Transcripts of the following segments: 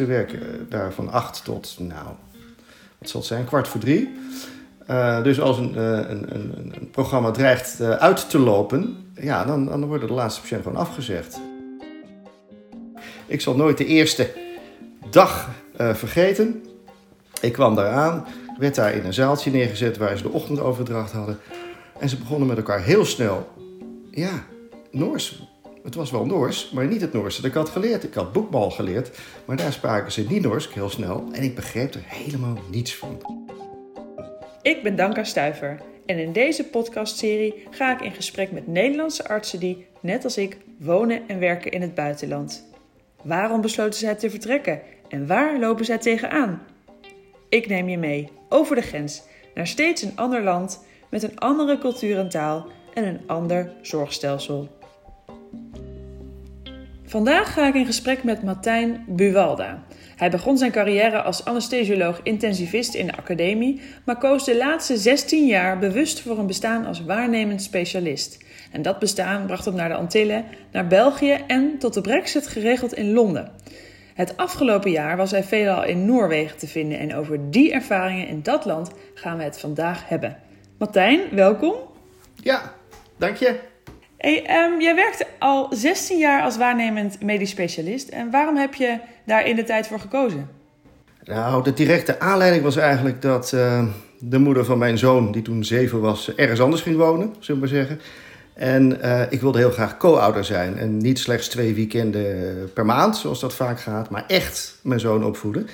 Ze werken daar van acht tot, nou, wat zal het zijn, kwart voor drie. Uh, dus als een, een, een, een programma dreigt uit te lopen, ja, dan, dan worden de laatste patiënten gewoon afgezegd. Ik zal nooit de eerste dag vergeten. Ik kwam daar aan, werd daar in een zaaltje neergezet waar ze de ochtendoverdracht hadden. En ze begonnen met elkaar heel snel. Ja, Noors. Het was wel Noors, maar niet het Noors dat ik had geleerd. Ik had boekbal geleerd, maar daar spraken ze niet Noors, heel snel. En ik begreep er helemaal niets van. Ik ben Danka Stuiver en in deze podcastserie ga ik in gesprek met Nederlandse artsen die, net als ik, wonen en werken in het buitenland. Waarom besloten zij te vertrekken en waar lopen zij tegenaan? Ik neem je mee over de grens naar steeds een ander land met een andere cultuur en taal en een ander zorgstelsel. Vandaag ga ik in gesprek met Martijn Buwalda. Hij begon zijn carrière als anesthesioloog-intensivist in de academie, maar koos de laatste 16 jaar bewust voor een bestaan als waarnemend specialist. En dat bestaan bracht hem naar de Antillen, naar België en tot de Brexit geregeld in Londen. Het afgelopen jaar was hij veelal in Noorwegen te vinden en over die ervaringen in dat land gaan we het vandaag hebben. Martijn, welkom. Ja, dank je. Hey, um, jij werkte al 16 jaar als waarnemend medisch specialist. En waarom heb je daar in de tijd voor gekozen? Nou, de directe aanleiding was eigenlijk dat uh, de moeder van mijn zoon, die toen zeven was, ergens anders ging wonen, zullen we maar zeggen. En uh, ik wilde heel graag co-ouder zijn. En niet slechts twee weekenden per maand, zoals dat vaak gaat, maar echt mijn zoon opvoeden.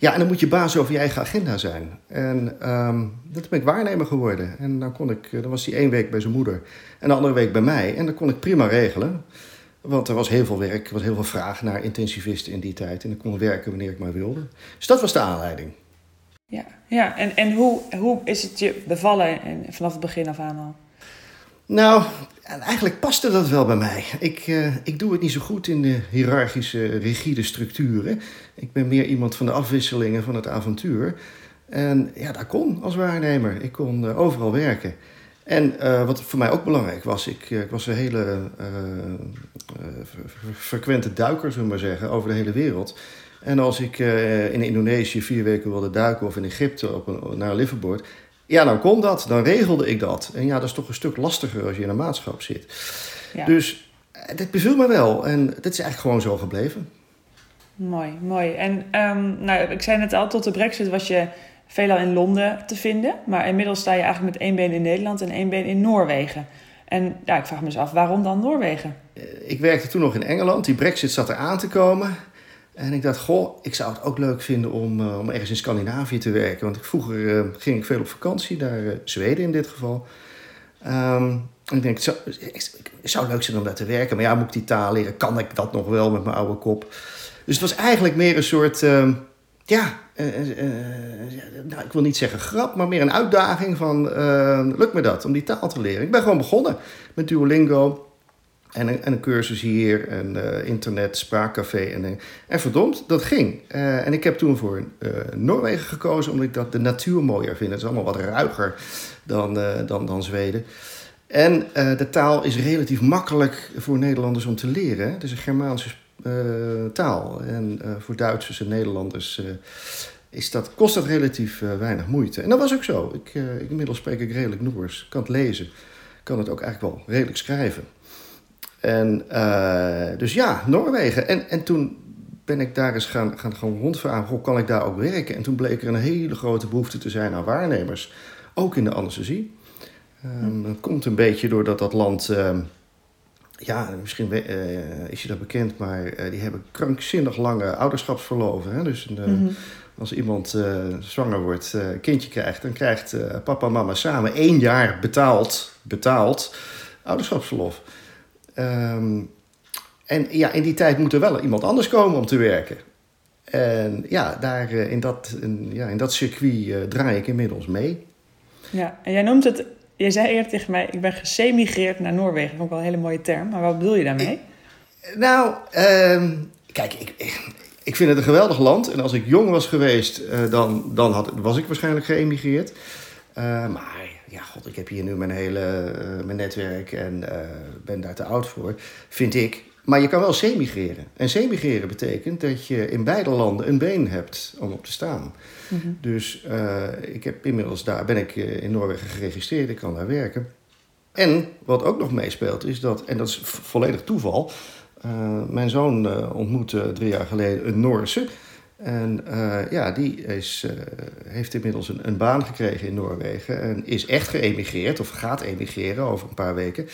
Ja, en dan moet je baas over je eigen agenda zijn. En um, dat ben ik waarnemer geworden. En dan, kon ik, dan was hij één week bij zijn moeder en de andere week bij mij. En dat kon ik prima regelen. Want er was heel veel werk, er was heel veel vraag naar intensivisten in die tijd. En ik kon werken wanneer ik maar wilde. Dus dat was de aanleiding. Ja, ja. en, en hoe, hoe is het je bevallen vanaf het begin af aan al? Nou, eigenlijk paste dat wel bij mij. Ik, uh, ik doe het niet zo goed in de hiërarchische, rigide structuren. Ik ben meer iemand van de afwisselingen van het avontuur. En ja, dat kon als waarnemer. Ik kon uh, overal werken. En uh, wat voor mij ook belangrijk was, ik, ik was een hele frequente duiker, zullen we maar zeggen, over de hele wereld. En als ik in Indonesië vier weken wilde duiken of in Egypte op een, naar een liveaboard, ja, dan kon dat, dan regelde ik dat. En ja, dat is toch een stuk lastiger als je in een maatschap zit. Ja. Dus dit beviel me wel en dit is eigenlijk gewoon zo gebleven. Mooi, mooi. En um, nou, ik zei net al, tot de brexit was je veelal in Londen te vinden. Maar inmiddels sta je eigenlijk met één been in Nederland en één been in Noorwegen. En ja, ik vraag me eens af, waarom dan Noorwegen? Ik werkte toen nog in Engeland. Die brexit zat er aan te komen. En ik dacht, goh, ik zou het ook leuk vinden om, uh, om ergens in Scandinavië te werken. Want ik, vroeger uh, ging ik veel op vakantie, naar uh, Zweden in dit geval. Um, en ik denk, het zou, zou leuk zijn om daar te werken. Maar ja, moet ik die taal leren? Kan ik dat nog wel met mijn oude kop? Dus het was eigenlijk meer een soort, uh, ja, nou, ik wil niet zeggen grap, maar meer een uitdaging van, lukt me dat om die taal te leren? Ik ben gewoon begonnen met Duolingo. En een, en een cursus hier, en uh, internet, spraakcafé. En, en verdomd, dat ging. Uh, en ik heb toen voor Noorwegen gekozen, omdat ik dat de natuur mooier vind. Het is allemaal wat ruiger dan, dan, dan Zweden. En de taal is relatief makkelijk voor Nederlanders om te leren. Het is een Germaanse taal. En voor Duitsers en Nederlanders is dat, kost dat relatief weinig moeite. En dat was ook zo. Ik, inmiddels spreek ik redelijk Noors, kan het lezen. Kan het ook eigenlijk wel redelijk schrijven. En uh, dus ja, Noorwegen. En, en toen ben ik daar eens gaan, gaan, gaan rondvragen, hoe kan ik daar ook werken? En toen bleek er een hele grote behoefte te zijn aan waarnemers, ook in de anesthesie. Um, dat komt een beetje doordat dat land, uh, ja, misschien uh, is je dat bekend, maar uh, die hebben krankzinnig lange ouderschapsverloven. Hè? Dus mm -hmm. als iemand zwanger wordt, een kindje krijgt, dan krijgt papa en mama samen één jaar betaald, betaald ouderschapsverlof. Um, en ja, in die tijd moet er wel iemand anders komen om te werken. En ja, daar, uh, in, dat, in, ja, in dat circuit uh, draai ik inmiddels mee. Ja, en jij noemt het, je zei eerder tegen mij, ik ben gesemigreerd naar Noorwegen. Dat vond ik wel een hele mooie term, maar wat bedoel je daarmee? Ik, nou, um, kijk, ik, ik vind het een geweldig land. En als ik jong was geweest, uh, dan, dan had, was ik waarschijnlijk geëmigreerd. maar ja, god, ik heb hier nu mijn hele uh, mijn netwerk en uh, ben daar te oud voor. Vind ik Maar je kan wel semigreren. En semigreren betekent dat je in beide landen een been hebt om op te staan. Dus uh, ik heb inmiddels daar ben ik eh, in Noorwegen geregistreerd, ik kan daar werken. En wat ook nog meespeelt is dat, en dat is volledig toeval, mijn zoon ontmoette drie jaar geleden een Noorse. En uh, ja, die is, heeft inmiddels een, een, baan gekregen in Noorwegen en is echt geëmigreerd of gaat emigreren over een paar weken.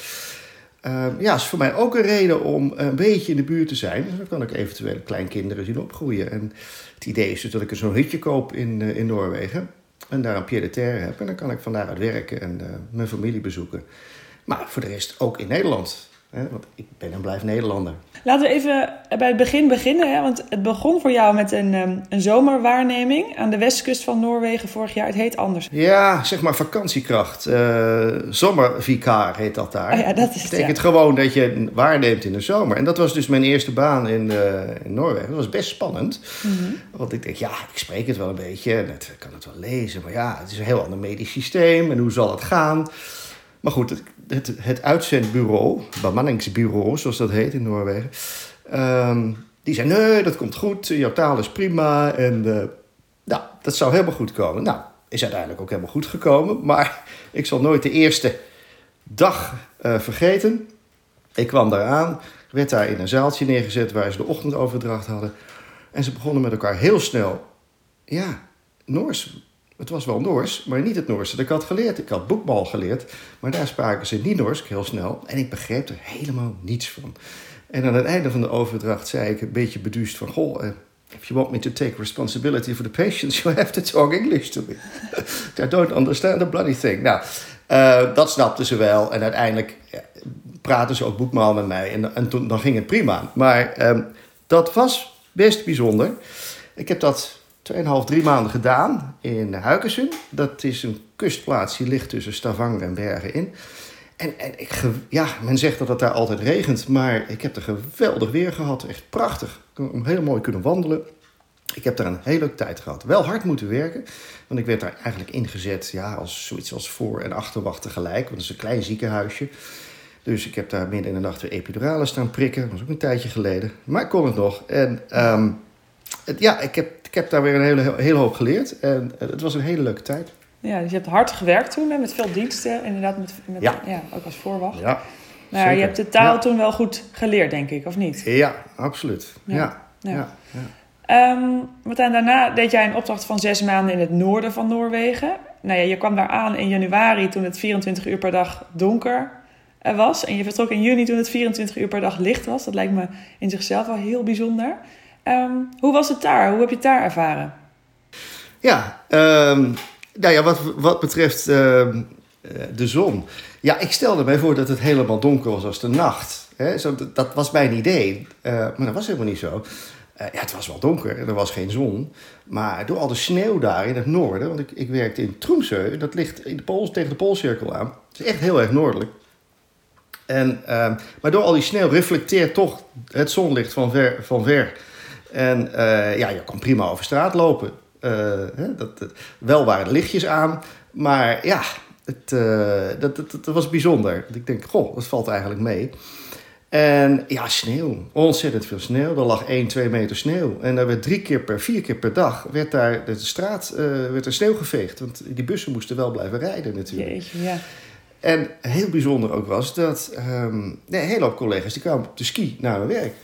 ja, is voor mij ook een reden om een beetje in de buurt te zijn. Dus dan kan ik eventueel kleinkinderen zien opgroeien. En het idee is dus dat ik zo'n hutje koop in, in Noorwegen en daar een pied-à-terre heb. En dan kan ik van daaruit werken en mijn familie bezoeken. Maar voor de rest ook in Nederland. Hè? Want ik ben en blijf Nederlander. Laten we even bij het begin beginnen. Hè? Want het begon voor jou met een, um, een zomerwaarneming aan de westkust van Noorwegen vorig jaar. Het heet anders. Ja, zeg maar vakantiekracht. Uh, zomervikaar heet dat daar. Oh ja, dat is het betekent ja. gewoon dat je waarneemt in de zomer. En dat was dus mijn eerste baan in, uh, in Noorwegen. Dat was best spannend. Mm -hmm. Want ik denk, ja, ik spreek het wel een beetje. En ik kan het wel lezen. Maar ja, het is een heel ander medisch systeem. En hoe zal het gaan? Maar goed, het, het, uitzendbureau, bemanningsbureau zoals dat heet in Noorwegen, um, die zei: Nee, dat komt goed, jouw taal is prima en uh, dat zou helemaal goed komen. Nou, is uiteindelijk ook helemaal goed gekomen, maar ik zal nooit de eerste dag uh, vergeten. Ik kwam daar aan, werd daar in een zaaltje neergezet waar ze de ochtendoverdracht hadden. En ze begonnen met elkaar heel snel, ja, Noors het was wel Noors, maar niet het Noors dat ik had geleerd. Ik had boekbal geleerd, maar daar spraken ze niet Noors, heel snel. En ik begreep er helemaal niets van. En aan het einde van de overdracht zei ik een beetje beduust van... Goh, uh, if you want me to take responsibility for the patients, you have to talk English to me. I don't understand a bloody thing. Nou, uh, dat snapten ze wel. En uiteindelijk ja, praten ze ook boekmaal met mij. En, en toen, dan ging het prima. Maar um, dat was best bijzonder. Ik heb dat 2,5, drie maanden gedaan in Huikensum. Dat is een kustplaats die ligt tussen Stavanger en Bergen in. En, en ik, ja, men zegt dat het daar altijd regent, maar ik heb er geweldig weer gehad. Echt prachtig. Ik heb heel mooi kunnen wandelen. Ik heb daar een hele leuke tijd gehad. Wel hard moeten werken, want ik werd daar eigenlijk ingezet ja, als zoiets als voor- en achterwacht tegelijk. Want het is een klein ziekenhuisje. Dus ik heb daar midden in de nacht weer epiduralen staan prikken. Dat was ook een tijdje geleden. Maar ik kon het nog. En um, het, ja, ik heb heb daar weer een hele, hele hoop geleerd. En het was een hele leuke tijd. Ja, dus je hebt hard gewerkt toen, hè, met veel diensten. Inderdaad, met, met, ja. ja ook als voorwacht. Ja, maar je hebt de taal ja. toen wel goed geleerd, denk ik, of niet? Ja, absoluut. Ja. ja. ja. Um, Martijn, daarna deed jij een opdracht van zes maanden in het noorden van Noorwegen. Nou ja, je kwam daar aan in januari toen het 24 uur per dag donker was. En je vertrok in juni toen het 24 uur per dag licht was. Dat lijkt me in zichzelf wel heel bijzonder. Um, hoe was het daar? Hoe heb je het daar ervaren? Ja, um, nou ja, wat, wat betreft uh, de zon. Ja, ik stelde mij voor dat het helemaal donker was als de nacht. Zo, dat, was mijn idee. Uh, maar dat was helemaal niet zo. Uh, ja, het was wel donker en er was geen zon. Maar door al de sneeuw daar in het noorden, want ik, ik werkte in Troemseu, dat ligt in de tegen de Poolcirkel aan. Het is echt heel erg noordelijk. En, maar door al die sneeuw reflecteert toch het zonlicht van ver. Van ver. En uh, ja, je kon prima over straat lopen. Uh, hè, dat, wel waren de lichtjes aan, maar ja, het, uh, dat, dat, dat, was bijzonder. Ik denk, goh, dat valt eigenlijk mee. En ja, sneeuw. Ontzettend veel sneeuw. Er lag 1, 2 meter sneeuw. En daar werd drie keer per, vier keer per dag werd daar de straat werd er sneeuw geveegd. Want die bussen moesten wel blijven rijden natuurlijk. Jeetje, ja. En heel bijzonder ook was dat um, een hele hoop collega's die kwamen op de ski naar mijn werk.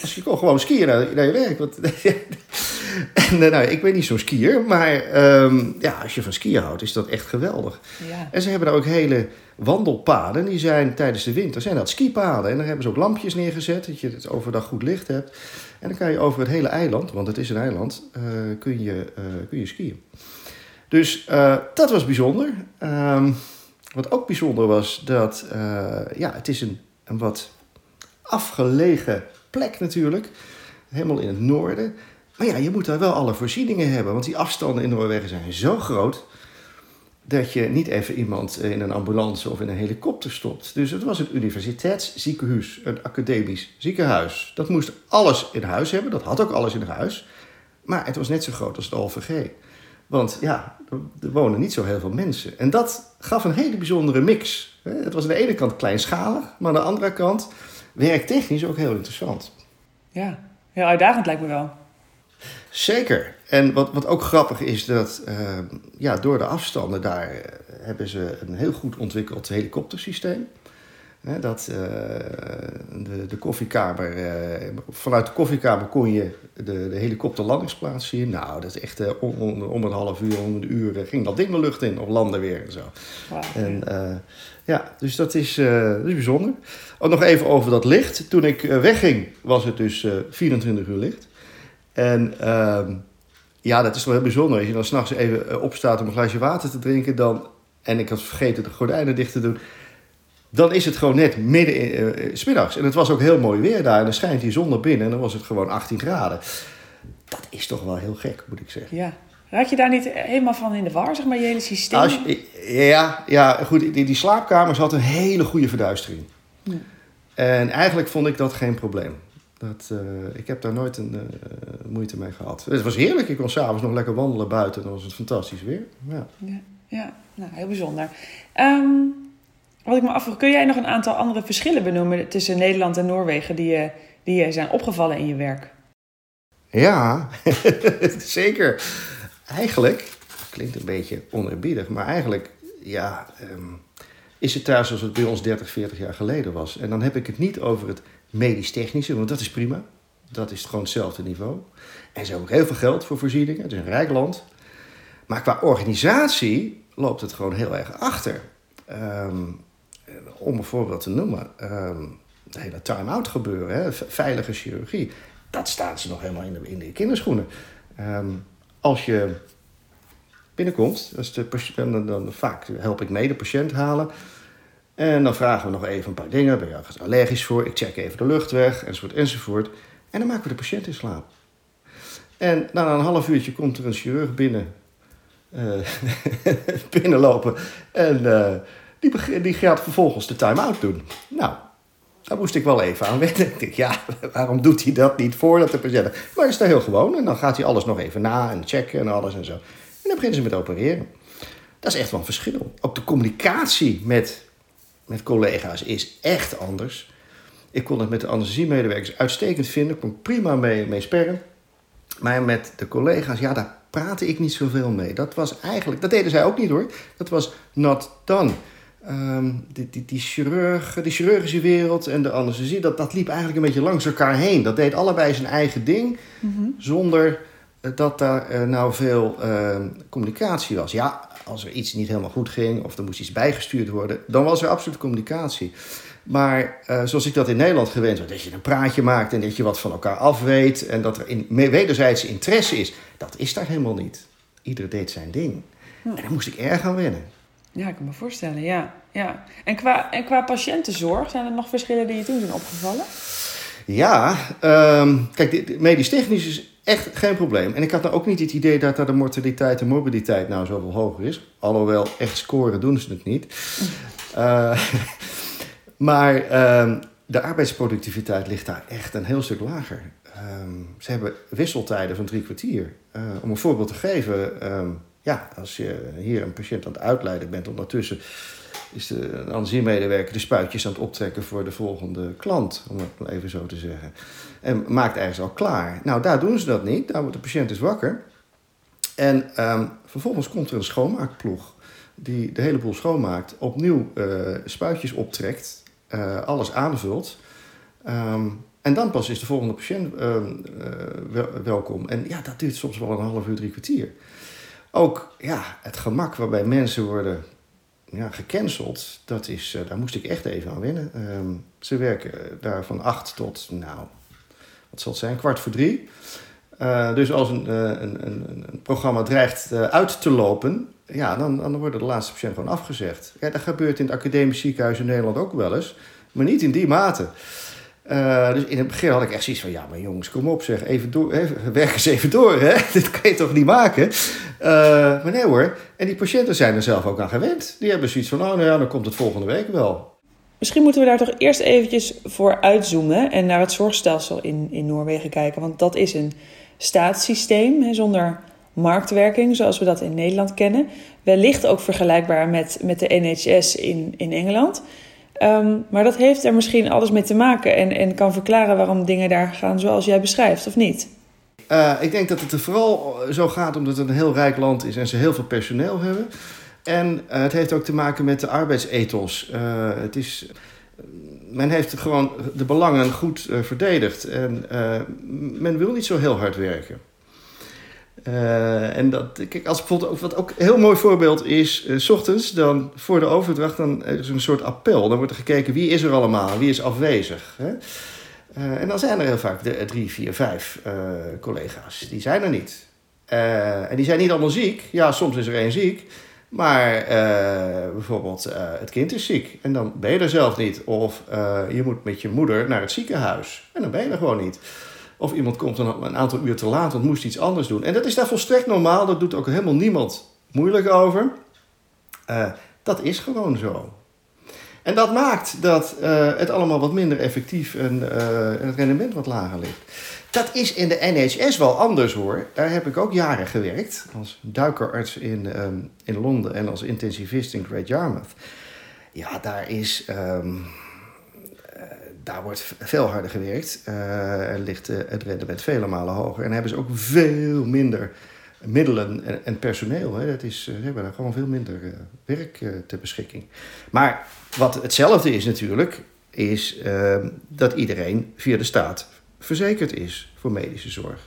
Als je kon gewoon skiën naar, naar je werk. Want, en, nou, ik ben niet zo'n skier, maar um, ja, als je van skiën houdt, is dat echt geweldig. Ja. En ze hebben daar ook hele wandelpaden. Die zijn tijdens de winter zijn dat skipaden. En daar hebben ze ook lampjes neergezet, dat je het overdag goed licht hebt. En dan kan je over het hele eiland, want het is een eiland, uh, kun, je, uh, kun je skiën. Dus uh, dat was bijzonder. Um, wat ook bijzonder was, dat ja, het is een, een wat afgelegen plek natuurlijk. Helemaal in het noorden. Maar ja, je moet daar wel alle voorzieningen hebben. Want die afstanden in Noorwegen zijn zo groot. Dat je niet even iemand in een ambulance of in een helikopter stopt. Dus het was een universiteitsziekenhuis, een academisch ziekenhuis. Dat moest alles in huis hebben. Dat had ook alles in huis. Maar het was net zo groot als het OVG. Want ja, er wonen niet zo heel veel mensen. En dat gaf een hele bijzondere mix. Het was aan de ene kant kleinschalig, maar aan de andere kant werktechnisch ook heel interessant. Ja, heel uitdagend lijkt me wel. Zeker. En wat, wat ook grappig is, dat uh, ja, door de afstanden daar uh, hebben ze een heel goed ontwikkeld helikoptersysteem. Hè, dat uh, de, de koffiekamer, vanuit de koffiekamer kon je de, de helikopterlandingsplaats zien. Nou, dat is echt om, om, om, een half uur, om een uur ging dat ding de lucht in of landen weer en zo. Wow. En ja, dus dat is, dat is bijzonder. Ook nog even over dat licht. Toen ik wegging was het dus 24 uur licht. En uh, ja, dat is wel heel bijzonder. Als je dan s'nachts even opstaat om een glaasje water te drinken, dan, en ik had vergeten de gordijnen dicht te doen, dan is het gewoon net midden in, uh, smiddags. En het was ook heel mooi weer daar. En dan schijnt die zon naar binnen en dan was het gewoon 18 graden. Dat is toch wel heel gek, moet ik zeggen. Ja. Raad je daar niet helemaal van in de war, zeg maar, je hele systeem? Als je, ja, ja, goed. Die, die slaapkamers had een hele goede verduistering. Ja. En eigenlijk vond ik dat geen probleem. Dat, uh, ik heb daar nooit een uh, moeite mee gehad. Het was heerlijk. Ik kon s'avonds nog lekker wandelen buiten. Dan was het fantastisch weer. Ja, ja, ja. nou heel bijzonder. Um, wat ik me afvroeg, kun jij nog een aantal andere verschillen benoemen tussen Nederland en Noorwegen die je, die je zijn opgevallen in je werk? Ja, zeker. Eigenlijk, klinkt een beetje onerbiedig, maar eigenlijk ja, um, is het daar zoals het bij ons 30, 40 jaar geleden was. En dan heb ik het niet over het medisch-technische, want dat is prima. Dat is gewoon hetzelfde niveau. En ze hebben ook heel veel geld voor voorzieningen. Het is een rijk land. Maar qua organisatie loopt het gewoon heel erg achter. Um, om een voorbeeld te noemen, um, hele time-out gebeuren, hè, veilige chirurgie, dat staat ze nog helemaal in de, in de kinderschoenen. Um, als je binnenkomt, als de patiënt, dan, dan vaak help ik mee de patiënt halen. En dan vragen we nog even een paar dingen. Ben je ergens allergisch voor? Ik check even de luchtweg, enzovoort, enzovoort. En dan maken we de patiënt in slaap. En na een half uurtje komt er een chirurg binnen. Uh, binnenlopen. En uh, die, die gaat vervolgens de time-out doen. Nou, daar moest ik wel even aan wennen. Ik ja, waarom doet hij dat niet voordat de patiënt... Maar is dat heel gewoon. En dan gaat hij alles nog even na en checken en alles en zo. En dan beginnen ze met opereren. Dat is echt wel een verschil. Ook de communicatie met met collega's is echt anders. Ik kon het met de anesthesiemedewerkers uitstekend vinden. Ik kon prima mee, mee sperren. Maar met de collega's, ja, daar praatte ik niet zoveel mee. Dat was eigenlijk, dat deden zij ook niet hoor. Dat was not done. Um, die, die, die, chirurg, die chirurgische wereld en de anesthesie, dat, dat liep eigenlijk een beetje langs elkaar heen. Dat deed allebei zijn eigen ding, mm-hmm. zonder dat daar uh, nou veel uh, communicatie was. Ja, als er iets niet helemaal goed ging of er moest iets bijgestuurd worden, dan was er absoluut communicatie. Maar uh, zoals ik dat in Nederland gewend was, dat je een praatje maakt en dat je wat van elkaar af weet en dat er in, wederzijdse interesse is, dat is daar helemaal niet. Ieder deed zijn ding. Ja. En daar moest ik erg aan wennen. Ja, ik kan me voorstellen, ja. ja. En, qua, en qua patiëntenzorg, zijn er nog verschillen die je toen zijn opgevallen? Ja, um, kijk, medisch-technisch is echt geen probleem. En ik had nou ook niet het idee dat daar de mortaliteit en morbiditeit nou zoveel hoger is. Alhoewel, echt scoren doen ze het niet. uh, maar uh, de arbeidsproductiviteit ligt daar echt een heel stuk lager. Um, ze hebben wisseltijden van drie kwartier. Uh, om een voorbeeld te geven, ja, als je hier een patiënt aan het uitleiden bent, ondertussen is de anesthesiemedewerker de spuitjes aan het optrekken voor de volgende klant, om het even zo te zeggen. En maakt ergens al klaar. Nou, daar doen ze dat niet. Daar wordt de patiënt dus wakker. En um, vervolgens komt er een schoonmaakploeg die de hele boel schoonmaakt, opnieuw uh, spuitjes optrekt, uh, alles aanvult. Um, en dan pas is de volgende patiënt uh, wel, welkom. En ja, dat duurt soms wel een half uur, drie kwartier. Ook ja, het gemak waarbij mensen worden ja, gecanceld, dat is, daar moest ik echt even aan wennen. Um, ze werken daar van acht tot, nou, wat zal het zijn, kwart voor drie. Uh, dus als een, een, een, een programma dreigt uit te lopen, ja, dan, dan worden de laatste patiënten gewoon afgezegd. Ja, dat gebeurt in het academisch ziekenhuis in Nederland ook wel eens, maar niet in die mate. Uh, dus in het begin had ik echt zoiets van, ja, maar jongens, kom op zeg, even door, even, werk eens even door, hè? Dit kan je toch niet maken? maar nee hoor, en die patiënten zijn er zelf ook aan gewend. Die hebben zoiets van, oh nou ja, dan komt het volgende week wel. Misschien moeten we daar toch eerst eventjes voor uitzoomen en naar het zorgstelsel in, in Noorwegen kijken. Want dat is een staatssysteem hè, zonder marktwerking, zoals we dat in Nederland kennen. Wellicht ook vergelijkbaar met, met de NHS in, in Engeland. Ehm, maar dat heeft er misschien alles mee te maken en, en kan verklaren waarom dingen daar gaan zoals jij beschrijft, of niet? Uh, ik denk dat het er vooral zo gaat omdat het een heel rijk land is en ze heel veel personeel hebben. En uh, het heeft ook te maken met de arbeidsethos. Uh, het is, men heeft gewoon de belangen goed verdedigd en men wil niet zo heel hard werken. Uh, en dat, kijk, als bijvoorbeeld ook, wat ook een heel mooi voorbeeld is, uh, s ochtends dan voor de overdracht, dan is er een soort appel. Dan wordt er gekeken wie is er allemaal, wie is afwezig. Hè? Uh, en dan zijn er heel vaak de, drie, vier, vijf collega's. Die zijn er niet. en die zijn niet allemaal ziek. Ja, soms is er één ziek. Maar bijvoorbeeld het kind is ziek en dan ben je er zelf niet. Of je moet met je moeder naar het ziekenhuis en dan ben je er gewoon niet. Of iemand komt een, een aantal uur te laat, want moest iets anders doen. En dat is daar volstrekt normaal. Dat doet ook helemaal niemand moeilijk over. Uh, dat is gewoon zo. En dat maakt dat uh, het allemaal wat minder effectief en uh, het rendement wat lager ligt. Dat is in de NHS wel anders hoor. Daar heb ik ook jaren gewerkt. Als duikerarts in, um, in Londen en als intensivist in Great Yarmouth. Ja, daar is. Um, daar wordt veel harder gewerkt. Uh, en ligt uh, het rendement vele malen hoger. En hebben ze ook veel minder middelen en, personeel. Hè. Dat is, ze hebben daar gewoon veel minder werk ter beschikking. Maar wat hetzelfde is natuurlijk, is dat iedereen via de staat verzekerd is voor medische zorg.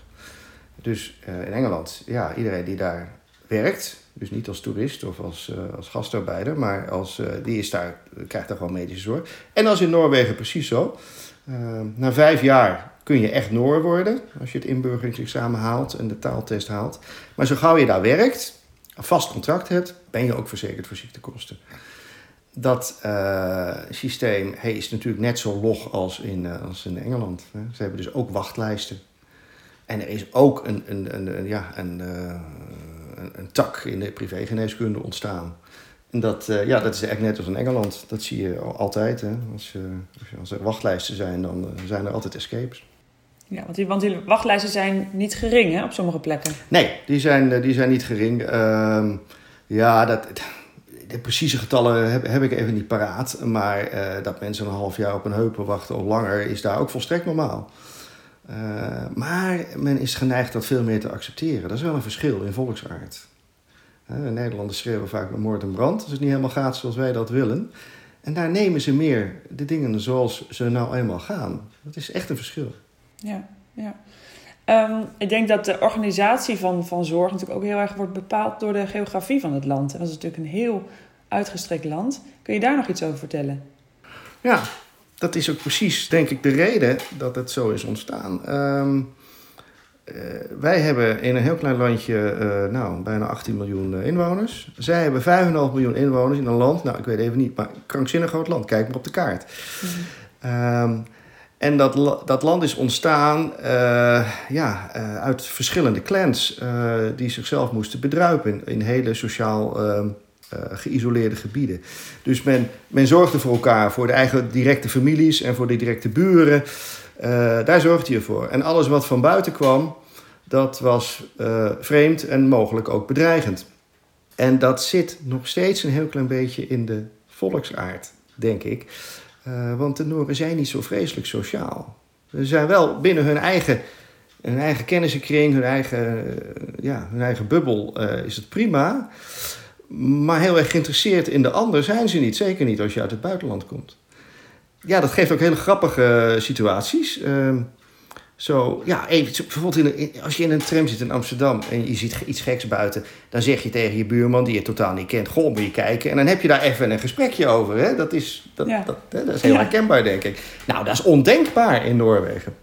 Dus in Engeland, ja, iedereen die daar werkt, dus niet als toerist of als, uh, als gastarbeider, maar als, uh, die is daar, krijgt daar gewoon medische zorg. En is in Noorwegen precies zo. Uh, na vijf jaar kun je echt Noor worden, als je het inburgeringsexamen haalt en de taaltest haalt. Maar zo gauw je daar werkt, een vast contract hebt, ben je ook verzekerd voor ziektekosten. Dat systeem is natuurlijk net zo log als in, als in Engeland. Ze hebben dus ook wachtlijsten. En er is ook een, een, een, een ja, een een, een tak in de privégeneeskunde ontstaan. En dat, uh, ja, dat is eigenlijk net als in Engeland. Dat zie je altijd. Hè. Als, uh, als er wachtlijsten zijn, dan uh, zijn er altijd escapes. Ja, want die, want die wachtlijsten zijn niet gering hè, op sommige plekken. Nee, die zijn, die zijn niet gering. Ehm, ja, dat, de precieze getallen heb, heb ik even niet paraat. Maar dat mensen een half jaar op een heupen wachten of langer is daar ook volstrekt normaal. Uh, maar men is geneigd dat veel meer te accepteren. Dat is wel een verschil in volksaard. Uh, de Nederlanders schreeuwen vaak met moord en brand als het niet helemaal gaat zoals wij dat willen. En daar nemen ze meer de dingen zoals ze nou eenmaal gaan. Dat is echt een verschil. Ja, ja. Um, ik denk dat de organisatie van, van zorg natuurlijk ook heel erg wordt bepaald door de geografie van het land. En dat is natuurlijk een heel uitgestrekt land. Kun je daar nog iets over vertellen? Ja, dat is ook precies, denk ik, de reden dat het zo is ontstaan. Um, uh, wij hebben in een heel klein landje, uh, nou, bijna 18 miljoen inwoners. Zij hebben 5,5 miljoen inwoners in een land, nou, ik weet even niet, maar krankzinnig groot land. Kijk maar op de kaart. Mm-hmm. Um, en dat, dat land is ontstaan ja, uit verschillende clans die zichzelf moesten bedruipen in, in hele sociaal ehm, uh, geïsoleerde gebieden. Dus men, men zorgde voor elkaar, voor de eigen directe families en voor de directe buren. Uh, daar zorgde je voor. En alles wat van buiten kwam, dat was uh, vreemd en mogelijk ook bedreigend. En dat zit nog steeds een heel klein beetje in de volksaard, denk ik. want de Noren zijn niet zo vreselijk sociaal. Ze zijn wel binnen hun eigen, hun eigen kennissenkring, hun eigen, ja, hun eigen bubbel, is het prima. Maar heel erg geïnteresseerd in de ander zijn ze niet. Zeker niet als je uit het buitenland komt. Ja, dat geeft ook hele grappige situaties. Uh, zo, ja, even, bijvoorbeeld in als je in een tram zit in Amsterdam en je ziet iets geks buiten, dan zeg je tegen je buurman die je totaal niet kent: Goh, moet je kijken. En dan heb je daar even een gesprekje over. Hè? Dat, is, dat, ja. dat, hè? dat is heel ja. herkenbaar, denk ik. Nou, dat is ondenkbaar in Noorwegen.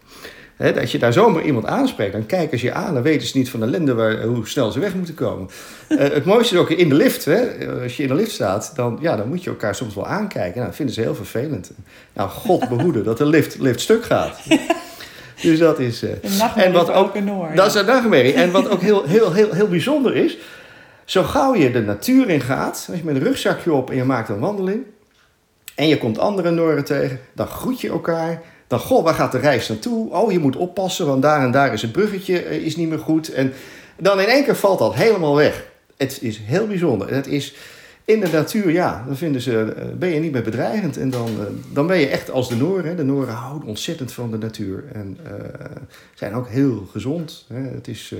He, als je daar zomaar iemand aanspreekt, dan kijken ze je aan. Dan weten ze niet van ellende waar, hoe snel ze weg moeten komen. uh, het mooiste is ook in de lift. Hè? Als je in de lift staat, dan, ja, dan moet je elkaar soms wel aankijken. Nou, dat vinden ze heel vervelend. Nou, god behoede dat de lift, lift stuk gaat. dus dat is... Uh, en wat ook, Noor, dat is een nachtmerrie. En wat ook heel, heel, heel, heel bijzonder is... Zo gauw je de natuur in gaat, als je met een rugzakje op en je maakt een wandeling... en je komt andere Noren tegen, dan groet je elkaar... Dan, goh, waar gaat de reis naartoe? Oh, je moet oppassen, want daar en daar is het bruggetje eh, is niet meer goed. En dan in één keer valt dat helemaal weg. Het is heel bijzonder. Het is, In de natuur, ja, dan vinden ze, eh, ben je niet meer bedreigend. En dan, eh, dan ben je echt als de Nooren. Hè. De Nooren houden ontzettend van de natuur. En zijn ook heel gezond. Hè. Het is,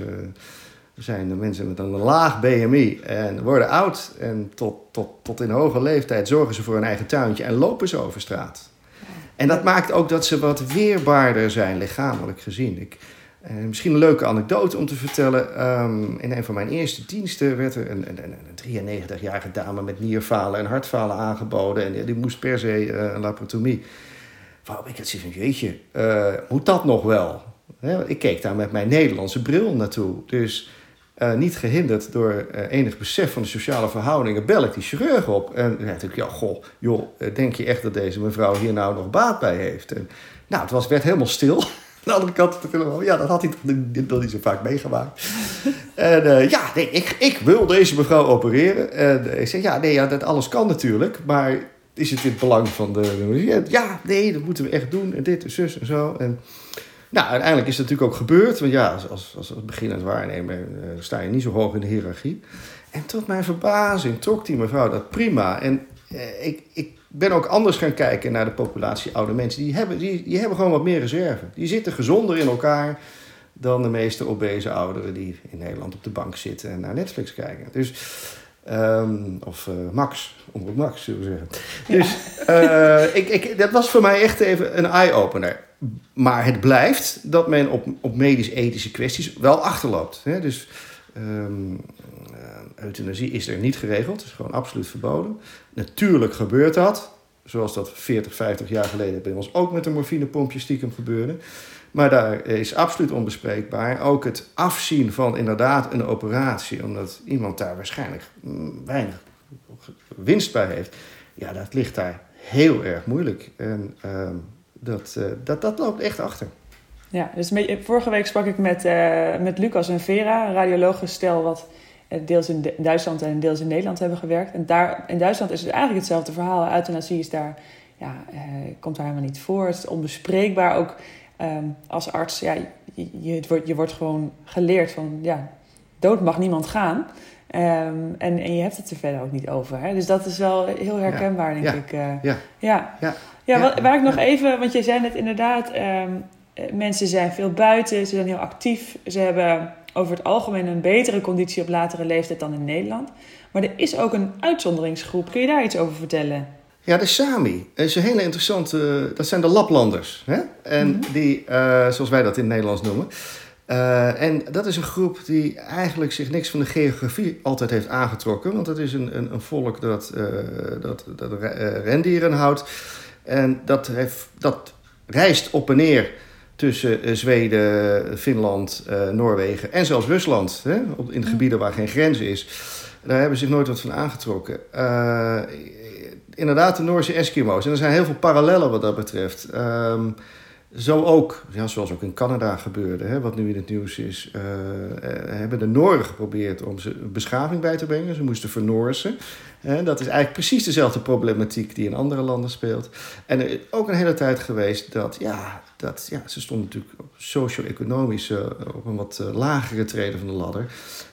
zijn de mensen met een laag BMI en worden oud. En tot, tot, tot in hoge leeftijd zorgen ze voor een eigen tuintje en lopen ze over straat. En dat maakt ook dat ze wat weerbaarder zijn, lichamelijk gezien. Ik, uh, misschien een leuke anekdote om te vertellen. Um, in een van mijn eerste diensten werd er een, een, een 93-jarige dame met nierfalen en hartfalen aangeboden. En die, moest per se uh, een laparotomie. Waarop ik had zoiets van, jeetje, uh, moet dat nog wel? Ik keek daar met mijn Nederlandse bril naartoe. Dus niet gehinderd door enig besef van de sociale verhoudingen, bel ik die chirurg op. En dan dacht ik, ja, goh, joh, denk je echt dat deze mevrouw hier nou nog baat bij heeft? En, nou, het was, werd helemaal stil de andere kant de telefoon. Ja, dat had hij toch nog niet zo vaak meegemaakt. en uh, ja, nee, ik, ik wil deze mevrouw opereren. En ik zeg, ja, nee, ja, dat alles kan natuurlijk. Maar is het in het belang van de... Ja, nee, dat moeten we echt doen. En dit en zus en zo. En nou, uiteindelijk is het natuurlijk ook gebeurd. Want ja, als, als, als beginnend waarnemer uh, sta je niet zo hoog in de hiërarchie. En tot mijn verbazing trok die mevrouw dat prima. En ik, ik ben ook anders gaan kijken naar de populatie oude mensen. Die hebben, die, die hebben gewoon wat meer reserve. Die zitten gezonder in elkaar dan de meeste obese ouderen die in Nederland op de bank zitten en naar Netflix kijken. Dus, um, of uh, Max, omroep Max, zullen we zeggen. Ja. Dus uh, ik, ik, dat was voor mij echt even een eye-opener. Maar het blijft dat men op, op medisch-ethische kwesties wel achterloopt. Hè? Dus um, euthanasie is er niet geregeld. Is gewoon absoluut verboden. Natuurlijk gebeurt dat. Zoals dat 40, 50 jaar geleden bij ons ook met een morfinepompje stiekem gebeurde. Maar daar is absoluut onbespreekbaar. Ook het afzien van inderdaad een operatie, omdat iemand daar waarschijnlijk weinig winst bij heeft. Ja, dat ligt daar heel erg moeilijk. En uh, dat, uh, dat, dat loopt echt achter. Ja, dus vorige week sprak ik met, uh, met Lucas en Vera, een radiologisch stel wat deels in Duitsland en deels in Nederland hebben gewerkt. En daar, in Duitsland is het eigenlijk hetzelfde verhaal. Euthanasie is daar, ja, komt daar helemaal niet voor. Het is onbespreekbaar. Ook um, als arts, ja, je, wordt, je wordt gewoon geleerd van, ja, dood mag niemand gaan. Um, en, en je hebt het er verder ook niet over. Hè? Dus dat is wel heel herkenbaar, denk ik. Uh, ja. Ja. Ja. Wat, waar ik nog even, want je zei net inderdaad, um, mensen zijn veel buiten, ze zijn heel actief, ze hebben over het algemeen een betere conditie op latere leeftijd dan in Nederland. Maar er is ook een uitzonderingsgroep. Kun je daar iets over vertellen? Ja, de Sami. Dat is een hele interessante. Dat zijn de Laplanders. Hè? En mm-hmm. die, uh, zoals wij dat in het Nederlands noemen. Uh, en dat is een groep die eigenlijk zich niks van de geografie altijd heeft aangetrokken. Want het is een, een, een volk dat, uh, dat, dat rendieren houdt. En dat, heeft, dat reist op en neer tussen Zweden, Finland, uh, Noorwegen en zelfs Rusland. Hè? In de gebieden waar geen grens is. Daar hebben ze zich nooit wat van aangetrokken. Inderdaad, de Noorse Eskimo's. En er zijn heel veel parallellen wat dat betreft. Um, zo ook, ja, zoals ook in Canada gebeurde, hè, wat nu in het nieuws is, uh, hebben de Nooren geprobeerd om ze beschaving bij te brengen. Ze moesten vernoorsen. Uh, dat is eigenlijk precies dezelfde problematiek die in andere landen speelt. En er is ook een hele tijd geweest dat, ja, dat, ja ze stonden natuurlijk socio-economisch uh, op een wat lagere treden van de ladder.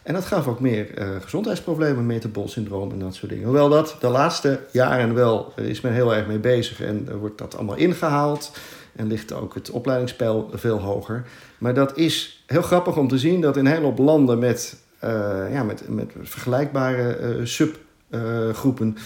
En dat gaf ook meer gezondheidsproblemen, metabol syndroom en dat soort dingen. Hoewel dat de laatste jaren wel is men heel erg mee bezig en wordt dat allemaal ingehaald. En ligt ook het opleidingspeil veel hoger. Maar dat is heel grappig om te zien dat in een hele landen met, uh, ja, met, met vergelijkbare uh, subgroepen.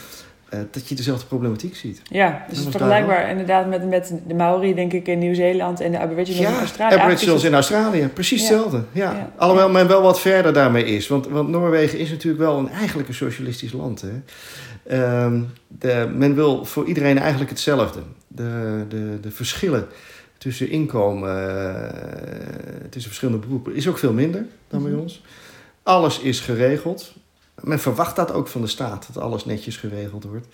Uh, dat je dezelfde problematiek ziet. Ja, dus het is vergelijkbaar inderdaad met, met de Maori, denk ik, in Nieuw-Zeeland en de Aboriginals ja, in Australië. Aboriginals in Australië, precies ja. hetzelfde. Ja. ja. Alhoewel men wel wat verder daarmee is. Want, want Noorwegen is natuurlijk wel een, eigenlijk een socialistisch land. Hè? Um, de, men wil voor iedereen eigenlijk hetzelfde. De, de, de verschillen tussen inkomen, uh, tussen verschillende beroepen, is ook veel minder dan bij ons. Alles is geregeld. Men verwacht dat ook van de staat, dat alles netjes geregeld wordt.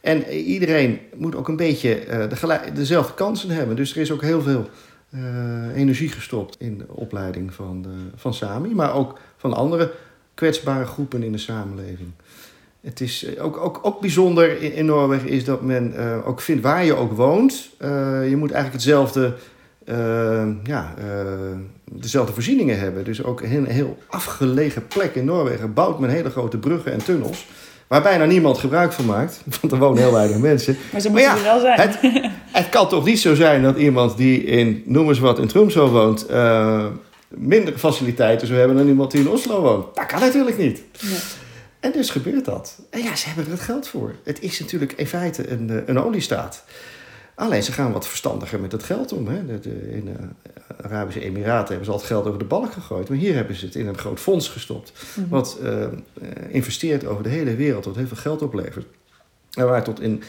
En iedereen moet ook een beetje uh, dezelfde kansen hebben. Dus er is ook heel veel uh, energie gestopt in de opleiding van, van SAMI, maar ook van andere kwetsbare groepen in de samenleving. Het is ook, ook, ook bijzonder in, Noorwegen is dat men ook vindt waar je ook woont. Je moet eigenlijk hetzelfde, uh, ja, dezelfde voorzieningen hebben. Dus ook een heel, afgelegen plek in Noorwegen bouwt men hele grote bruggen en tunnels. waar bijna niemand gebruik van maakt. Want er wonen heel weinig mensen. Maar ze moeten ja, er wel zijn. Het, het kan toch niet zo zijn dat iemand die in, noem eens wat, in Tromsø woont... eh, minder faciliteiten zou hebben dan iemand die in Oslo woont. Dat kan natuurlijk niet. Nee. En dus gebeurt dat. En ja, ze hebben er het geld voor. Het is natuurlijk in feite een, eh, een oliestaat. Alleen ze gaan wat verstandiger met het geld om. Hè. In de Arabische Emiraten hebben ze al het geld over de balk gegooid. Maar hier hebben ze het in een groot fonds gestopt. Mhm. Wat eh, eh, investeert over de hele wereld, wat heel veel geld oplevert. En waar tot in,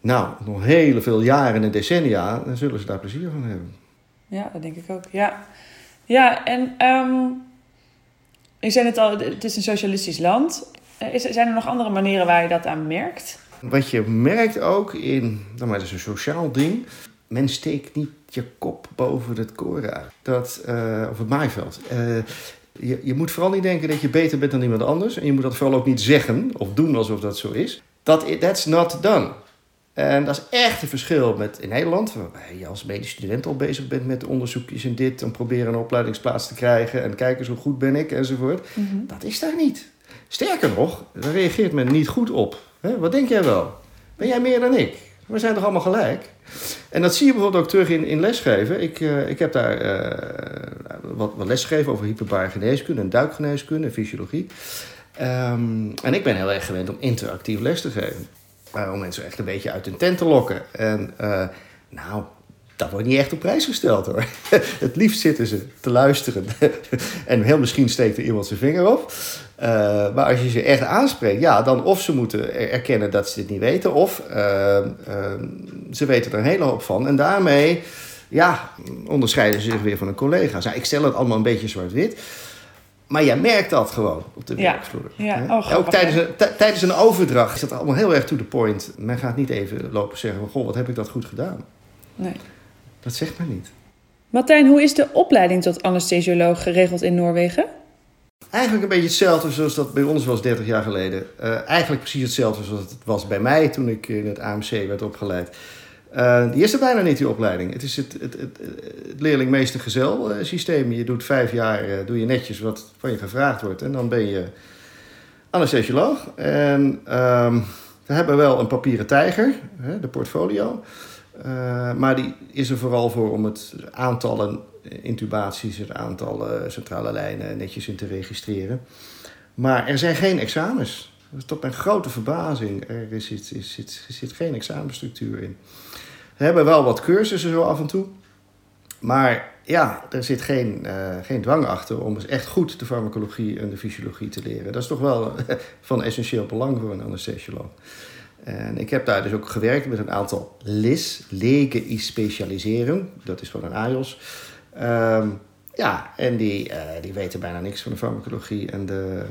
nou, nog hele veel jaren en decennia, dan zullen ze daar plezier van hebben. Ja, dat denk ik ook. Ja, ja en ehm ik zei het al, het is een socialistisch land. Eh, Is, zijn er nog andere manieren waar je dat aan merkt? Wat je merkt ook in, nou maar dat is een sociaal ding. Men steekt niet je kop boven het koren uit. Dat, eh, of het maaiveld. Eh, je, je moet vooral niet denken dat je beter bent dan iemand anders. En je moet dat vooral ook niet zeggen of doen alsof dat zo is. Dat that's not done. En dat is echt een verschil met in Nederland, waarbij je als medisch student al bezig bent met onderzoekjes en dit. En proberen een opleidingsplaats te krijgen. En kijken hoe goed ben ik enzovoort. Dat is daar niet. Sterker nog, daar reageert men niet goed op. Hè, Wat denk jij wel? Ben jij meer dan ik? We zijn toch allemaal gelijk? En dat zie je bijvoorbeeld ook terug in, in lesgeven. Ik, eh, ik heb daar eh, wat, wat lesgegeven over hyperbare geneeskunde en duikgeneeskunde en fysiologie. Ehm, en ik ben heel erg gewend om interactief les te geven. Om mensen echt een beetje uit hun tent te lokken. En eh, nou, dat wordt niet echt op prijs gesteld hoor. Het liefst zitten ze te luisteren. en heel misschien steekt er iemand zijn vinger op. Eh, maar als je ze echt aanspreekt, ja, dan of ze moeten er- erkennen dat ze dit niet weten, of eh, eh, ze weten er een hele hoop van. En daarmee, ja, onderscheiden ze zich weer van hun collega's. Nou, ik stel het allemaal een beetje zwart-wit. Maar jij merkt dat gewoon op de Ja. werkvloer. Ja, hè? oh, ook tijdens ja. een, tij- tijdens een overdracht is dat allemaal heel erg to the point. Men gaat niet even lopen zeggen goh, wat heb ik dat goed gedaan. Nee. Dat zegt men niet. Martijn, hoe is de opleiding tot anesthesioloog geregeld in Noorwegen? Eigenlijk een beetje hetzelfde zoals dat bij ons was 30 jaar geleden. Eh, eigenlijk precies hetzelfde zoals het was bij mij toen ik in het AMC werd opgeleid. Eh, die is er bijna niet, die opleiding. Het is het, het, het, het leerling-meester-gezel eh, systeem. Je doet vijf jaar, eh, doe je netjes wat van je gevraagd wordt. En dan ben je anesthesioloog. En ehm, we hebben wel een papieren tijger, hè, de portfolio. Eh, maar die is er vooral voor om het aantallen intubaties, het aantal eh, centrale lijnen netjes in te registreren. Maar er zijn geen examens. Is tot mijn grote verbazing. Er is, is, is, zit, er zit geen examenstructuur in. We hebben wel wat cursussen zo af en toe. Maar ja, er zit geen, eh, geen dwang achter om eens echt goed de farmacologie en de fysiologie te leren. Dat is toch wel van essentieel belang voor een anesthesioloog. En ik heb daar dus ook gewerkt met een aantal LIS, lege i specialiseren. Dat is van een AJOS. Ehm, ja, en die, eh, die weten bijna niks van de farmacologie en de,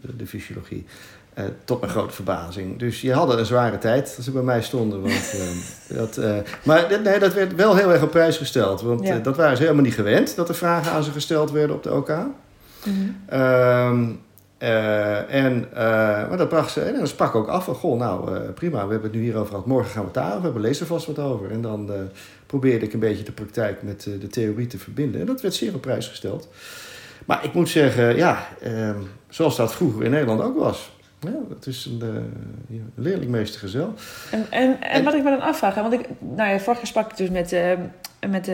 de, de fysiologie. Eh, tot mijn grote verbazing. Dus je hadden een zware tijd als ze bij mij stonden. Want, eh, dat, eh, maar nee, dat werd wel heel erg op prijs gesteld. Want Ja. dat waren ze helemaal niet gewend, dat er vragen aan ze gesteld werden op de OK. Ehm, eh, en, eh, maar dat bracht ze, en dan sprak ook af van, goh, nou eh, prima, we hebben het nu hierover gehad, morgen gaan we het daarover hebben, lees er vast wat over. En dan probeerde ik een beetje de praktijk met de theorie te verbinden. En dat werd zeer op prijs gesteld. Maar ik moet zeggen, ja, ehm, zoals dat vroeger in Nederland ook was. Ja, dat is een, een leerlingmeestergezel. En, en, en wat ik me dan afvraag, hè, want ik, nou ja, vorig jaar sprak ik dus met, eh, met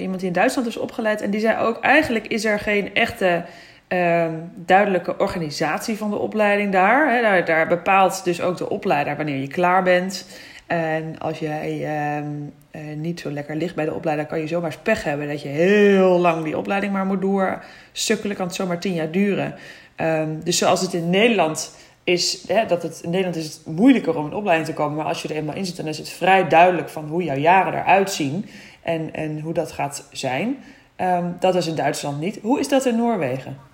iemand die in Duitsland is opgeleid. En die zei ook, eigenlijk is er geen echte eh, duidelijke organisatie van de opleiding daar. Daar, bepaalt dus ook de opleider wanneer je klaar bent. En als jij ehm, eh, niet zo lekker ligt bij de opleider, kan je zomaar pech hebben dat je heel lang die opleiding maar moet doorsukkelen. Kan het zomaar tien jaar duren. Ehm, dus zoals het in Nederland is, hè, dat het in Nederland is het moeilijker om in opleiding te komen. Maar als je er eenmaal in zit, dan is het vrij duidelijk van hoe jouw jaren eruit zien en, en hoe dat gaat zijn. Ehm, dat is in Duitsland niet. Hoe is dat in Noorwegen?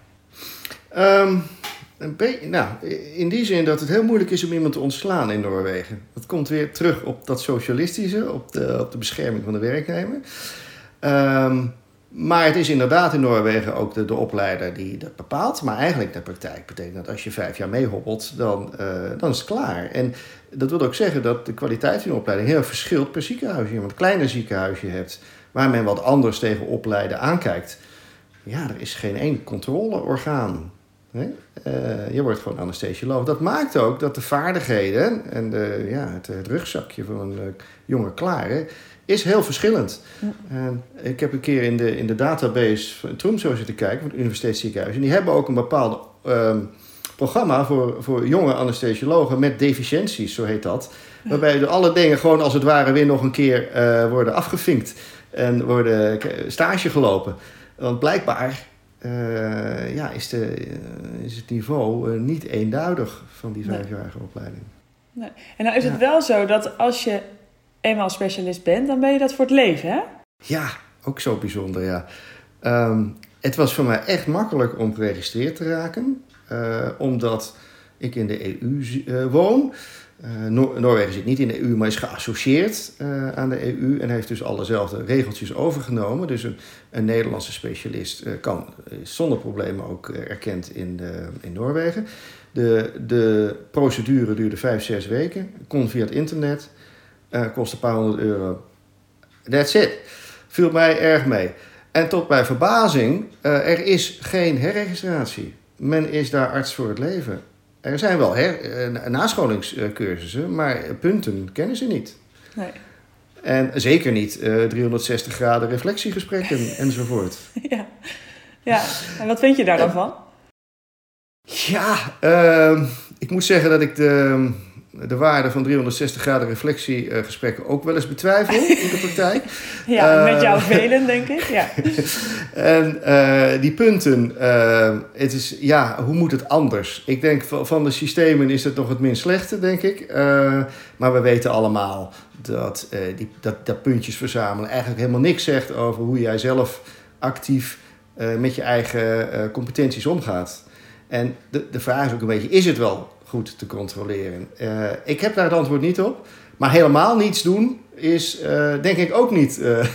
Beetje, nou, in die zin dat het heel moeilijk is om iemand te ontslaan in Noorwegen. Dat komt weer terug op dat socialistische, op de, op de bescherming van de werknemer. Ehm, maar het is inderdaad in Noorwegen ook de, de opleider die dat bepaalt. Maar eigenlijk de praktijk betekent dat als je vijf jaar meehobbelt, dan, eh, dan is het klaar. En dat wil ook zeggen dat de kwaliteit van de opleiding heel verschilt per ziekenhuis. Je een kleiner ziekenhuis je hebt waar men wat anders tegen opleiden aankijkt. Ja, er is geen één controleorgaan. Hè? eh, je wordt gewoon anesthesioloog. Dat maakt ook dat de vaardigheden en de, ja, het, het rugzakje van een uh, jonge klare is heel verschillend. En ik heb een keer in de, in de database van Tromsø zitten kijken, van het universiteitsziekenhuis. En die hebben ook een bepaald ehm, programma voor, voor jonge anesthesiologen met deficiënties, zo heet dat. Waarbij de alle dingen gewoon als het ware weer nog een keer uh, worden afgevinkt en worden stage gelopen. Want blijkbaar uh, ja, is, de, uh, is het niveau niet eenduidig van die vijfjarige nee. opleiding. Nee. En nou is het wel zo dat als je eenmaal specialist bent, dan ben je dat voor het leven, hè? Ja, ook zo bijzonder, ja. Um, het was voor mij echt makkelijk om geregistreerd te raken, uh, omdat ik in de EU woon. Noor Noorwegen zit niet in de EU, maar is geassocieerd uh, aan de EU en heeft dus allezelfde regeltjes overgenomen. Dus een, Nederlandse specialist uh, kan zonder problemen ook erkend in, de, in Noorwegen. De, de procedure duurde vijf, zes weken, kon via het internet, kost een paar honderd euro. That's it. Viel mij erg mee. En tot mijn verbazing, er is geen herregistratie. Men is daar arts voor het leven. Er zijn wel her, nascholingscursussen, maar punten kennen ze niet. Nee. En zeker niet uh, 360 graden reflectiegesprekken enzovoort. Ja. ja, en wat vind je daar dan van? Ja, uh, ik moet zeggen dat ik de, de waarde van 360 graden reflectiegesprekken ook wel eens betwijfel in de praktijk. ja, uh, met jou velen, denk ik. Ja. en uh, die punten, uh, het is, ja, hoe moet het anders? Ik denk van, van de systemen is het nog het minst slechte, denk ik. maar we weten allemaal dat, die, dat, dat puntjes verzamelen eigenlijk helemaal niks zegt over hoe jij zelf actief met je eigen competenties omgaat. En de, de vraag is ook een beetje, is het wel goed te controleren? Uh, ik heb daar het antwoord niet op. Maar helemaal niets doen is uh, denk ik ook niet uh,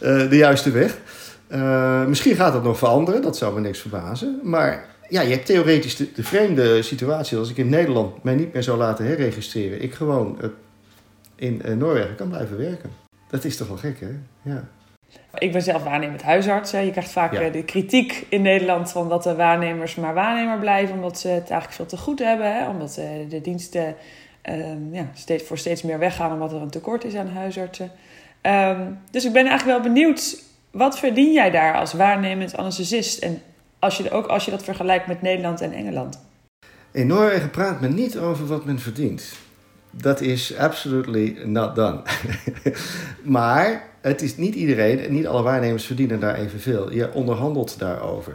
de juiste weg. misschien gaat dat nog veranderen, dat zou me niks verbazen. Maar ja, je hebt theoretisch de, de vreemde situatie als ik in Nederland mij niet meer zou laten herregistreren. Ik gewoon in Noorwegen kan blijven werken. Dat is toch wel gek, hè? Ja. Ik ben zelf waarnemend huisarts. Hè. Je krijgt vaak ja. de kritiek in Nederland van dat de waarnemers maar waarnemer blijven, omdat ze het eigenlijk veel te goed hebben. Hè. Omdat de diensten uh, ja, steeds, voor steeds meer weggaan omdat er een tekort is aan huisartsen. Um, dus ik ben eigenlijk wel benieuwd, wat verdien jij daar als waarnemend anesthesist? En als je, ook als je dat vergelijkt met Nederland en Engeland. In Noorwegen praat men niet over wat men verdient. Dat is absolutely not done. maar het is niet iedereen, niet alle waarnemers verdienen daar evenveel. Je onderhandelt daarover.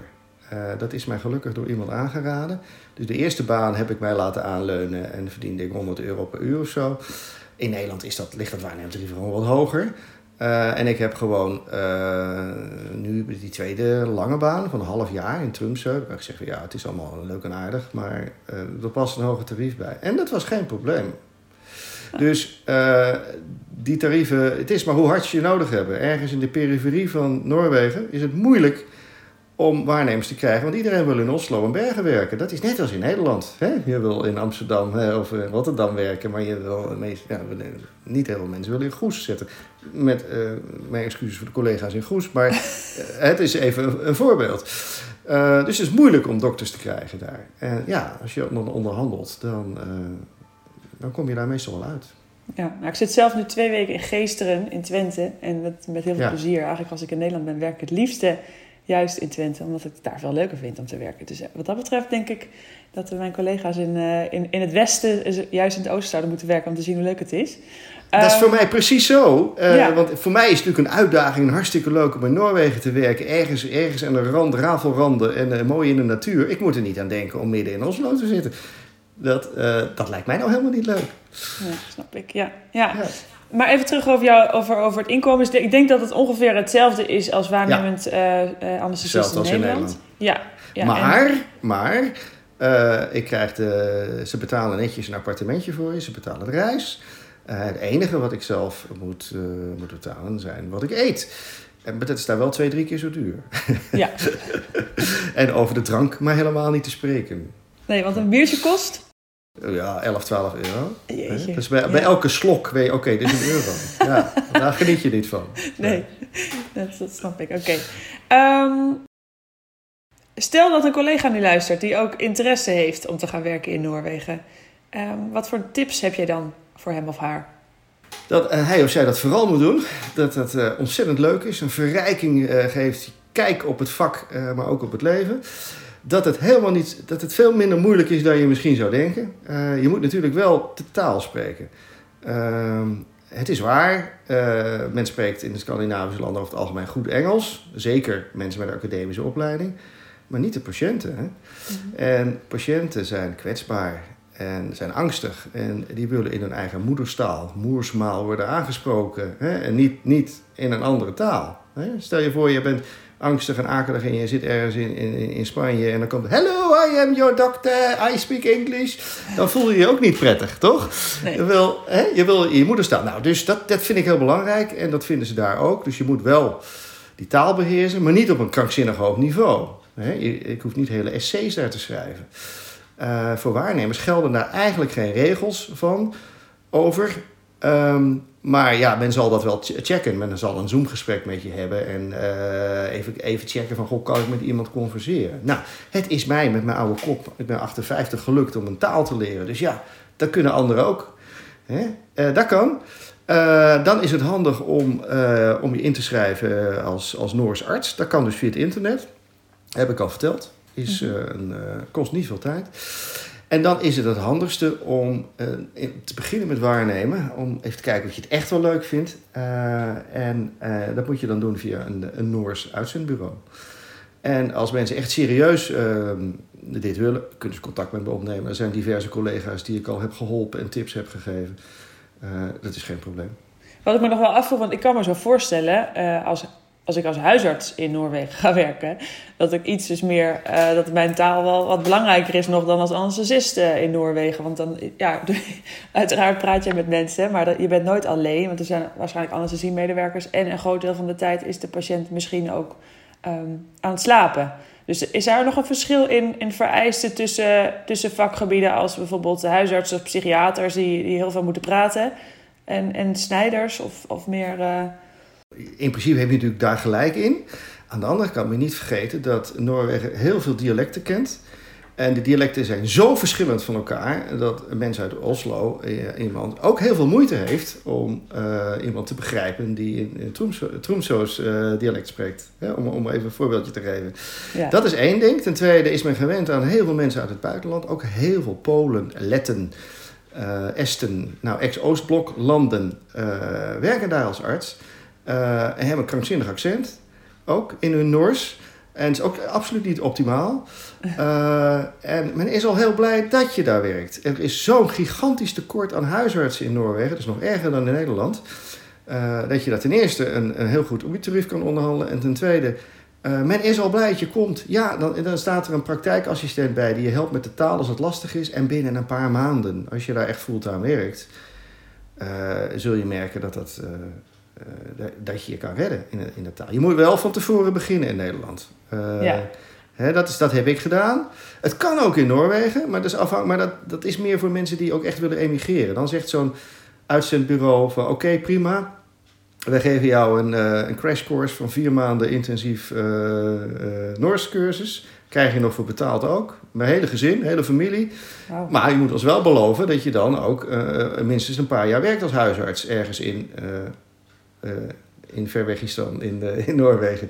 Uh, dat is mij gelukkig door iemand aangeraden. Dus de eerste baan heb ik mij laten aanleunen en verdiende ik 100 euro per uur of zo. In Nederland is dat, ligt dat wat hoger. Uh, en ik heb gewoon uh, nu die tweede lange baan van een half jaar in Trumsø. Waar ik zeg van ja, het is allemaal leuk en aardig, maar er past een hoger tarief bij. En dat was geen probleem. Dus uh, die tarieven, het is maar hoe hard je nodig hebben. Ergens in de periferie van Noorwegen is het moeilijk om waarnemers te krijgen. Want iedereen wil in Oslo en Bergen werken. Dat is net als in Nederland. Hè? Je wil in Amsterdam hè, of in Rotterdam werken, maar je wil, ja, niet heel veel mensen willen in Goes zetten. Met uh, mijn excuses voor de collega's in Goes, maar uh, het is even een, een voorbeeld. Uh, dus het is moeilijk om dokters te krijgen daar. En ja, als je dan onderhandelt, dan dan kom je daar meestal wel uit. Ja, nou, ik zit zelf nu twee weken in Geesteren in Twente. En met, met heel veel ja. plezier. Eigenlijk als ik in Nederland ben, werk ik het liefste juist in Twente. Omdat ik het daar veel leuker vind om te werken. Dus wat dat betreft denk ik dat mijn collega's in, uh, in, in het westen juist in het oosten zouden moeten werken. Om te zien hoe leuk het is. Dat is voor mij precies zo. Uh, ja. Want voor mij is het natuurlijk een uitdaging, hartstikke leuk om in Noorwegen te werken. Ergens, ergens aan de rand, rafelranden en uh, mooi in de natuur. Ik moet er niet aan denken om midden in Oslo te zitten. Dat, uh, dat lijkt mij nou helemaal niet leuk. Ja, snap ik. Ja. ja. ja. Maar even terug over, jou, over, over het inkomen. Ik denk dat het ongeveer hetzelfde is als waarnemend ja. uh, anesthesist in Nederland. In Nederland. Ja. ja. Maar, en... maar uh, ik krijg de, ze betalen netjes een appartementje voor je. Ze betalen de reis. Uh, het enige wat ik zelf moet, moet betalen zijn wat ik eet. Maar dat is daar wel twee, drie keer zo duur. Ja. en over de drank maar helemaal niet te spreken. Nee, want een biertje kost? Ja, 11, 12 euro. Jeetje. Dus bij, ja. bij elke slok weet je, oké, okay, dit is een euro. ja, daar geniet je niet van. Nee. Dat, snap ik. Oké. Okay. Um, Stel dat een collega nu luistert die ook interesse heeft om te gaan werken in Noorwegen. Ehm, wat voor tips heb jij dan voor hem of haar? Dat uh, hij of zij dat vooral moet doen. Dat dat uh, ontzettend leuk is. Een verrijking uh, geeft. Kijk op het vak, maar ook op het leven. Dat het helemaal niet, dat het veel minder moeilijk is dan je misschien zou denken. je moet natuurlijk wel de taal spreken. Ehm, het is waar, men spreekt in de Scandinavische landen over het algemeen goed Engels. Zeker mensen met een academische opleiding. Maar niet de patiënten. Hè? Mhm. En patiënten zijn kwetsbaar en zijn angstig. En die willen in hun eigen moederstaal, moersmaal worden aangesproken. Hè? En niet, niet in een andere taal. Hè? Stel je voor, je bent angstig en akelig en je zit ergens in, in, in Spanje en dan komt... Hello, I am your doctor, I speak English. Dan voel je je ook niet prettig, toch? Nee. Je, wil, hè? je wil in je moederstaal. Nou, dus dat, dat vind ik heel belangrijk en dat vinden ze daar ook. Dus je moet wel die taal beheersen, maar niet op een krankzinnig hoog niveau. Ik hoef niet hele essays daar te schrijven. Uh, voor waarnemers gelden daar eigenlijk geen regels van over. Um, maar ja, men zal dat wel checken. Men zal een Zoom-gesprek met je hebben en uh, even, even checken van, goh, kan ik met iemand converseren? Nou, het is mij met mijn oude kop, ik ben 58, gelukt om een taal te leren. Dus ja, dat kunnen anderen ook. Hè? Uh, dat kan. Uh, dan is het handig om, om je in te schrijven als, als Noors arts. Dat kan dus via het internet. Heb ik al verteld. Is, uh, een, kost niet veel tijd. En dan is het het handigste om uh, te beginnen met waarnemen. Om even te kijken of je het echt wel leuk vindt. en dat moet je dan doen via een, een Noors uitzendbureau. En als mensen echt serieus ehm, dit willen, kunnen ze contact met me opnemen. Er zijn diverse collega's die ik al heb geholpen en tips heb gegeven. dat is geen probleem. Wat ik me nog wel afvroeg, want ik kan me zo voorstellen, als als ik als huisarts in Noorwegen ga werken, dat ik iets dus meer, uh, dat mijn taal wel wat belangrijker is nog dan als anesthesist uh, in Noorwegen. Want dan, ja, uiteraard praat je met mensen, maar dat, je bent nooit alleen, want er zijn waarschijnlijk anesthesiemedewerkers en een groot deel van de tijd is de patiënt misschien ook um, aan het slapen. Dus is daar nog een verschil in, in vereisten tussen, tussen vakgebieden als bijvoorbeeld huisartsen of psychiaters die, die heel veel moeten praten en, en snijders of, of meer... Uh, in principe heb je natuurlijk daar gelijk in. Aan de andere kant moet je niet vergeten dat Noorwegen heel veel dialecten kent. En de dialecten zijn zo verschillend van elkaar dat mensen uit Oslo eh, iemand ook heel veel moeite heeft om uh, iemand te begrijpen die in, in Tromso's uh, dialect spreekt. om, om even een voorbeeldje te geven. Ja. Dat is één ding. Ten tweede is men gewend aan heel veel mensen uit het buitenland, ook heel veel Polen, Letten, uh, Esten, nou ex-Oostblok landen werken daar als arts. Uh, en hebben een krankzinnig accent. Ook in hun Noors. En het is ook absoluut niet optimaal. Uh, en men is al heel blij dat je daar werkt. Er is zo'n gigantisch tekort aan huisartsen in Noorwegen. Dat is nog erger dan in Nederland. Uh, dat je daar ten eerste een, een heel goed obitarief kan onderhandelen. En ten tweede, men is al blij dat je komt. Ja, dan, dan staat er een praktijkassistent bij die je helpt met de taal als het lastig is. En binnen een paar maanden, als je daar echt fulltime werkt, zul je merken dat dat dat je je kan redden in in de taal. Je moet wel van tevoren beginnen in Nederland. Uh, ja. Hè, dat, is, dat heb ik gedaan. Het kan ook in Noorwegen, maar, dat is, afhang, maar dat, dat is meer voor mensen die ook echt willen emigreren. Dan zegt zo'n uitzendbureau van oké, prima. Wij geven jou een, uh, een crashcourse van vier maanden intensief Noors cursus. Krijg je nog voor betaald ook. Mijn hele gezin, hele familie. Wow. Maar je moet ons wel beloven dat je dan ook minstens een paar jaar werkt als huisarts ergens in uh, in Verwegistan, in, de, in Noorwegen.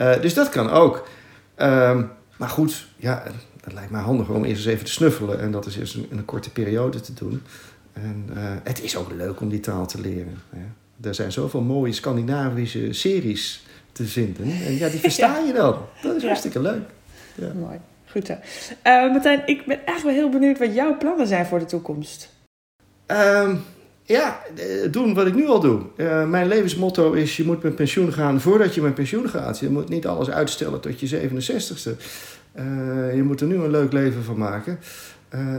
Uh, dus dat kan ook. Um, maar goed, ja, dat lijkt mij handig om eerst eens even te snuffelen en dat is eerst in een korte periode te doen. En het is ook leuk om die taal te leren. Hè. Er zijn zoveel mooie Scandinavische series te vinden. En ja, die versta je dan. Dat is ja. hartstikke leuk. Ja. Mooi. Goed zo. Uh, Martijn, ik ben echt wel heel benieuwd wat jouw plannen zijn voor de toekomst. Um, ja, eh, doen wat ik nu al doe. Uh, mijn levensmotto is: je moet met pensioen gaan voordat je met pensioen gaat. Je moet niet alles uitstellen tot je 67ste. Uh, je moet er nu een leuk leven van maken.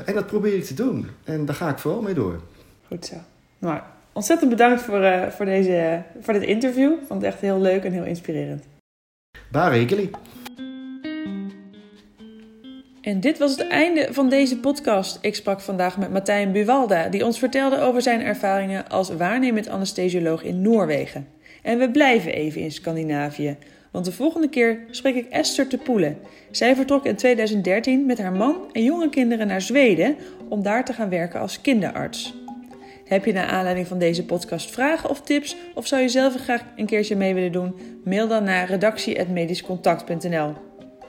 en dat probeer ik te doen. En daar ga ik vooral mee door. Goed zo. Nou, ontzettend bedankt voor, voor, deze, voor dit interview. Ik vond het echt heel leuk en heel inspirerend. Bare Hikeli. En dit was het einde van deze podcast. Ik sprak vandaag met Martijn Buwalda, die ons vertelde over zijn ervaringen als waarnemend anesthesioloog in Noorwegen. En we blijven even in Scandinavië, Want de volgende keer spreek ik Esther te Poelen. Zij vertrok in 2013 met haar man en jonge kinderen naar Zweden om daar te gaan werken als kinderarts. Heb je naar aanleiding van deze podcast vragen of tips of zou je zelf graag een keertje mee willen doen? Mail dan naar redactie.medischcontact.nl.